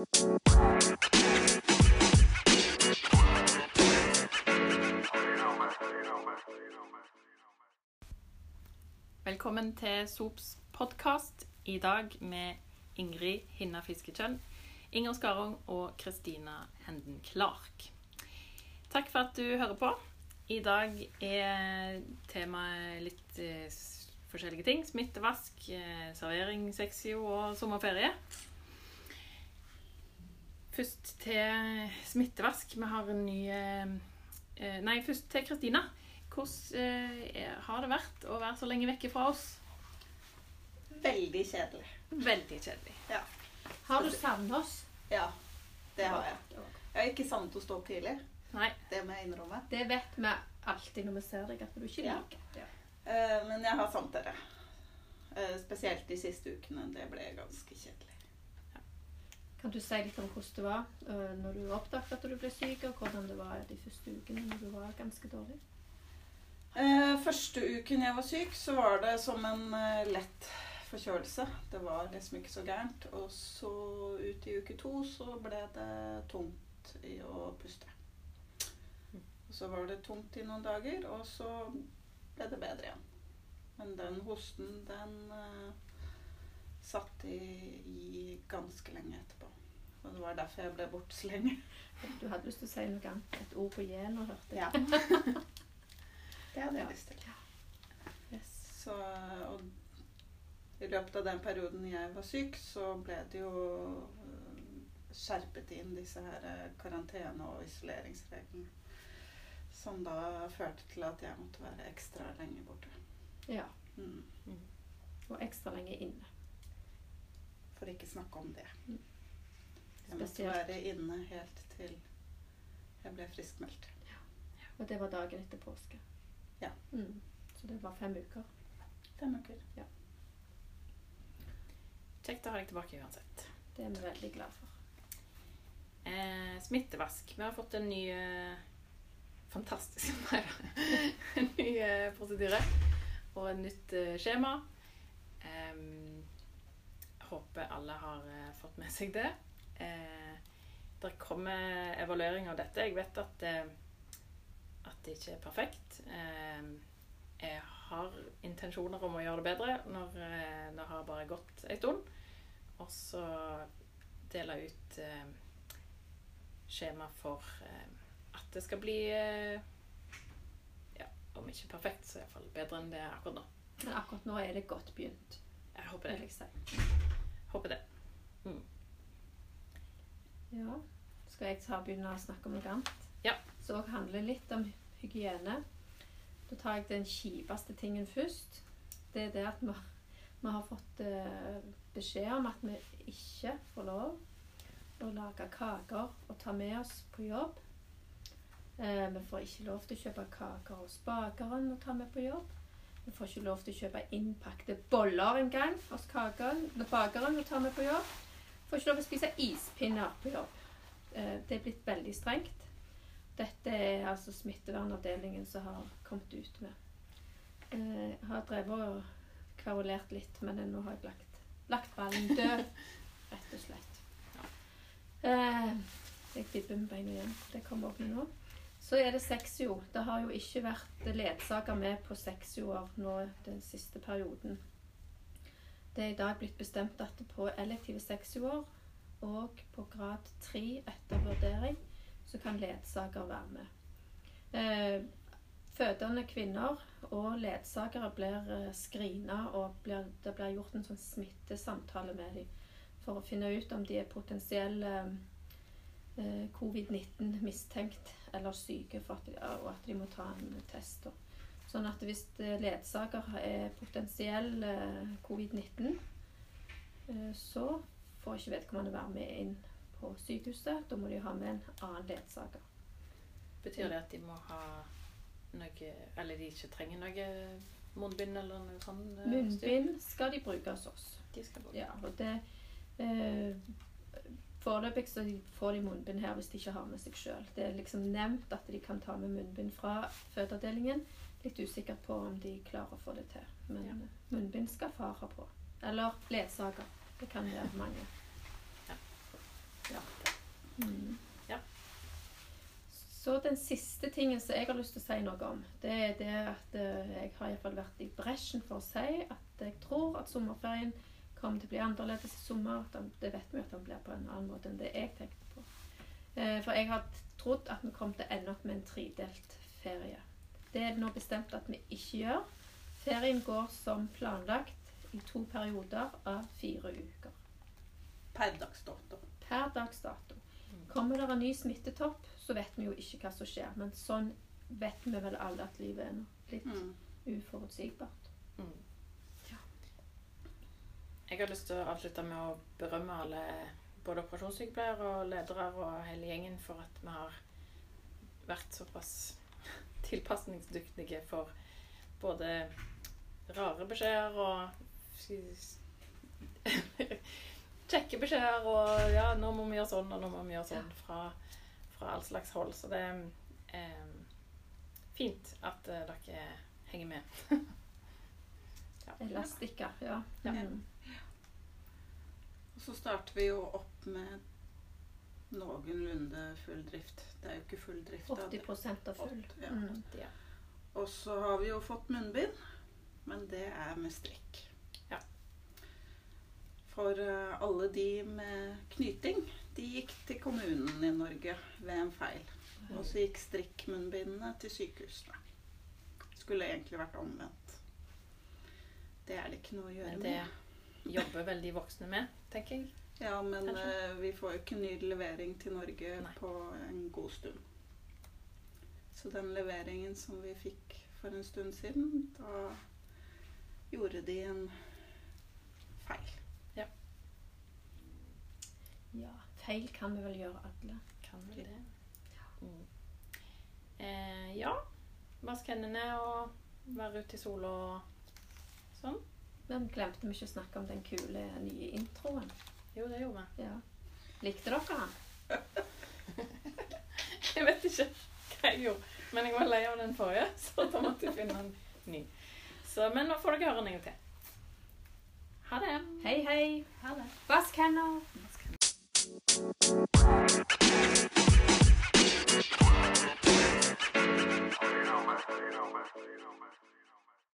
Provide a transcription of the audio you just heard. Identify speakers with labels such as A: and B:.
A: Velkommen til Sops podkast. I dag med Ingrid Hinna Fiskekjønn, Inger Skarung og Kristina Henden Clark. Takk for at du hører på. I dag er temaet litt eh, forskjellige ting. Smittevask, eh, servering, sexy og sommerferie. Først til smittevask. Vi har en ny eh, eh, Nei, først til Kristina. Hvordan eh, har det vært å være så lenge vekke fra oss?
B: Veldig kjedelig.
A: Veldig kjedelig.
B: Ja.
C: Har du savnet oss?
B: ja, det har jeg. Jeg har ikke savnet å stå opp tidlig.
A: Nei.
B: Det må jeg innrømme.
C: Det vet vi alltid når vi ser deg, at du ikke liker det.
B: Ja. men jeg har savnet dere. Eh, spesielt de siste ukene. Det ble ganske kjedelig.
C: Kan du si litt om hvordan det var øh, når du oppdaget at du ble syk, og hvordan det var de første ukene når du var ganske dårlig?
B: Eh, første uken jeg var syk, så var det som en eh, lett forkjølelse. Det var liksom ikke så gærent. Og så ut i uke to så ble det tungt i å puste. Og så var det tungt i noen dager, og så ble det bedre igjen. Men den hosten, den eh, satt i, i ganske lenge etterpå. Og det var derfor jeg ble borte så lenge.
C: Du hadde lyst til å si noe annet. Et ord på J nå, hørte jeg.
B: Ja. det hadde jeg lyst til.
C: Yes.
B: Så, og i løpet av den perioden jeg var syk, så ble det jo øh, skjerpet inn disse her øh, karantene- og isoleringsreglene. Som da førte til at jeg måtte være ekstra lenge borte.
C: Ja.
B: Mm.
C: Og ekstra lenge inne.
B: For ikke snakke om det.
C: Mm.
B: Jeg måtte være inne helt til jeg ble friskmeldt.
C: Og det var dagen etter påske.
B: Ja.
C: Mm. Så det var fem uker.
B: Fem uker. Ja.
A: Kjekt å ha deg tilbake uansett.
C: Det er vi veldig glad for.
A: Eh, smittevask. Vi har fått en ny eh, Fantastisk nei da. En ny eh, prosedyre og et nytt eh, skjema. Em, håper alle har eh, fått med seg det. Eh, det kommer evaluering av dette. Jeg vet at, eh, at det ikke er perfekt. Jeg har intensjoner om å gjøre det bedre når det har bare gått en stund. Og så dele ut skjema for at det skal bli ja, om ikke perfekt, så iallfall bedre enn det er akkurat nå.
C: Men akkurat nå er det godt begynt,
A: Jeg håper
C: vil
A: det.
C: jeg si.
A: Håper det.
C: Ja. Skal jeg ta begynne å snakke om noe annet?
A: Ja.
C: Så handler litt om hygiene. Da tar jeg den kjipeste tingen først. Det er det at vi, vi har fått eh, beskjed om at vi ikke får lov å lage kaker og ta med oss på jobb. Eh, vi får ikke lov til å kjøpe kaker hos bakeren og ta med på jobb. Vi får ikke lov til å kjøpe innpakte boller engang hos bakeren vi tar med på jobb. Får ikke lov til å spise ispinner på jobb. Eh, Det er blitt veldig strengt. Dette er altså smittevernavdelingen som har kommet ut med. Eh, Jeg har drevet og kverulert litt, men nå har jeg lagt, lagt ballen død, rett og slett. Eh, Jeg bibber med beina igjen. Det kommer opp nå. Så er det sexio. Det har jo ikke vært ledsager med på sexioer nå den siste perioden. Det er i dag blitt bestemt at på elektive sexioer og på grad 3 etter vurdering så kan ledsager være med. Eh, fødende kvinner og ledsagere blir eh, screena, og det blir gjort en sånn smittesamtale med dem for å finne ut om de er potensielle covid-19 mistenkt eller syke, for at de, og at de må ta en test. Sånn at hvis eh, ledsager er potensiell eh, covid-19, eh, så får ikke vedkommende være med inn på sykehuset. Da må de ha med en annen ledsager.
A: Betyr det at de må ha noe Eller de ikke trenger noe munnbind eller noe sånt? eh.
C: Munnbind skal de bruke hos oss.
A: De skal bruke.
C: Ja, og det eh, Foreløpig får de munnbind her hvis de ikke har med seg sjøl. Det er liksom nevnt at de kan ta med munnbind fra fødeavdelingen. Litt usikker på om de klarer å få det til. Men
A: ja.
C: munnbind skal far ha på. Eller ledsager. Det kan være mange.
A: Ja.
C: Ja. Mm. ja. Så den siste tingen som jeg har lyst til å si noe om, det er det at eh, jeg har iallfall vært i bresjen for å si at jeg tror at sommerferien kommer til å bli annerledes i sommer. Det vet vi at den blir på en annen måte enn det jeg tenkte på. Eh, For jeg har trodd at vi kom til å ende opp med en tredelt ferie. Det er det nå bestemt at vi ikke gjør. Ferien går som planlagt i to perioder av fire uker.
B: Per dags dato.
C: Per dags dato. Kommer det en ny smittetopp, så vet vi jo ikke hva som skjer. Men sånn vet vi vel alle at livet er nå. Litt
B: Mm.
C: uforutsigbart.
A: Mm.
C: Ja.
A: Jeg har lyst til å avslutte med å berømme alle både operasjonssykepleiere og ledere og hele gjengen for at vi har vært såpass tilpasningsdyktige for både rare beskjeder og kjekke beskjeder og ja, nå må vi gjøre sånn, og nå må vi gjøre sånn fra, fra all slags hold. Så det er eh, fint at eh, dere henger med.
C: Elastikker, ja.
A: Ja.
B: Og så starter vi jo opp med noenlunde full drift. Det er jo ikke full drift. da.
C: 80 av full.
B: Åtte, ja.
C: Mm.
A: Ja.
B: Og så har vi jo fått munnbind, men det er med strikk.
A: Ja.
B: For eh, alle de med knyting, de gikk til kommunen i Norge ved en feil. Og så gikk strikkmunnbindene til sykehusene. Skulle egentlig vært omvendt. Det er det ikke noe å gjøre med.
A: Jobber vel de voksne med, tenker jeg.
B: Ja, men
A: Kanskje.
B: eh, vi får jo ikke ny levering til Norge
A: Nei.
B: på en god stund. Så den leveringen som vi fikk for en stund siden, da gjorde de en feil.
C: Ja, feil kan vi vel gjøre alle.
A: Kan vi det. Mm. Eh, ja. Vask hendene og være ute i sola og
C: glemte vi ikke å snakke om den kule nye introen.
A: Jo, det gjorde vi.
C: Ja. Likte dere den?
A: jeg vet ikke hva jeg gjorde, men jeg var lei av den forrige, så da måtte jeg finne en ny. Så, men nå får dere høre den en gang til. Ha det.
C: Hei, hei.
A: Ha det.
C: Vask hendene.
A: Vask hendene.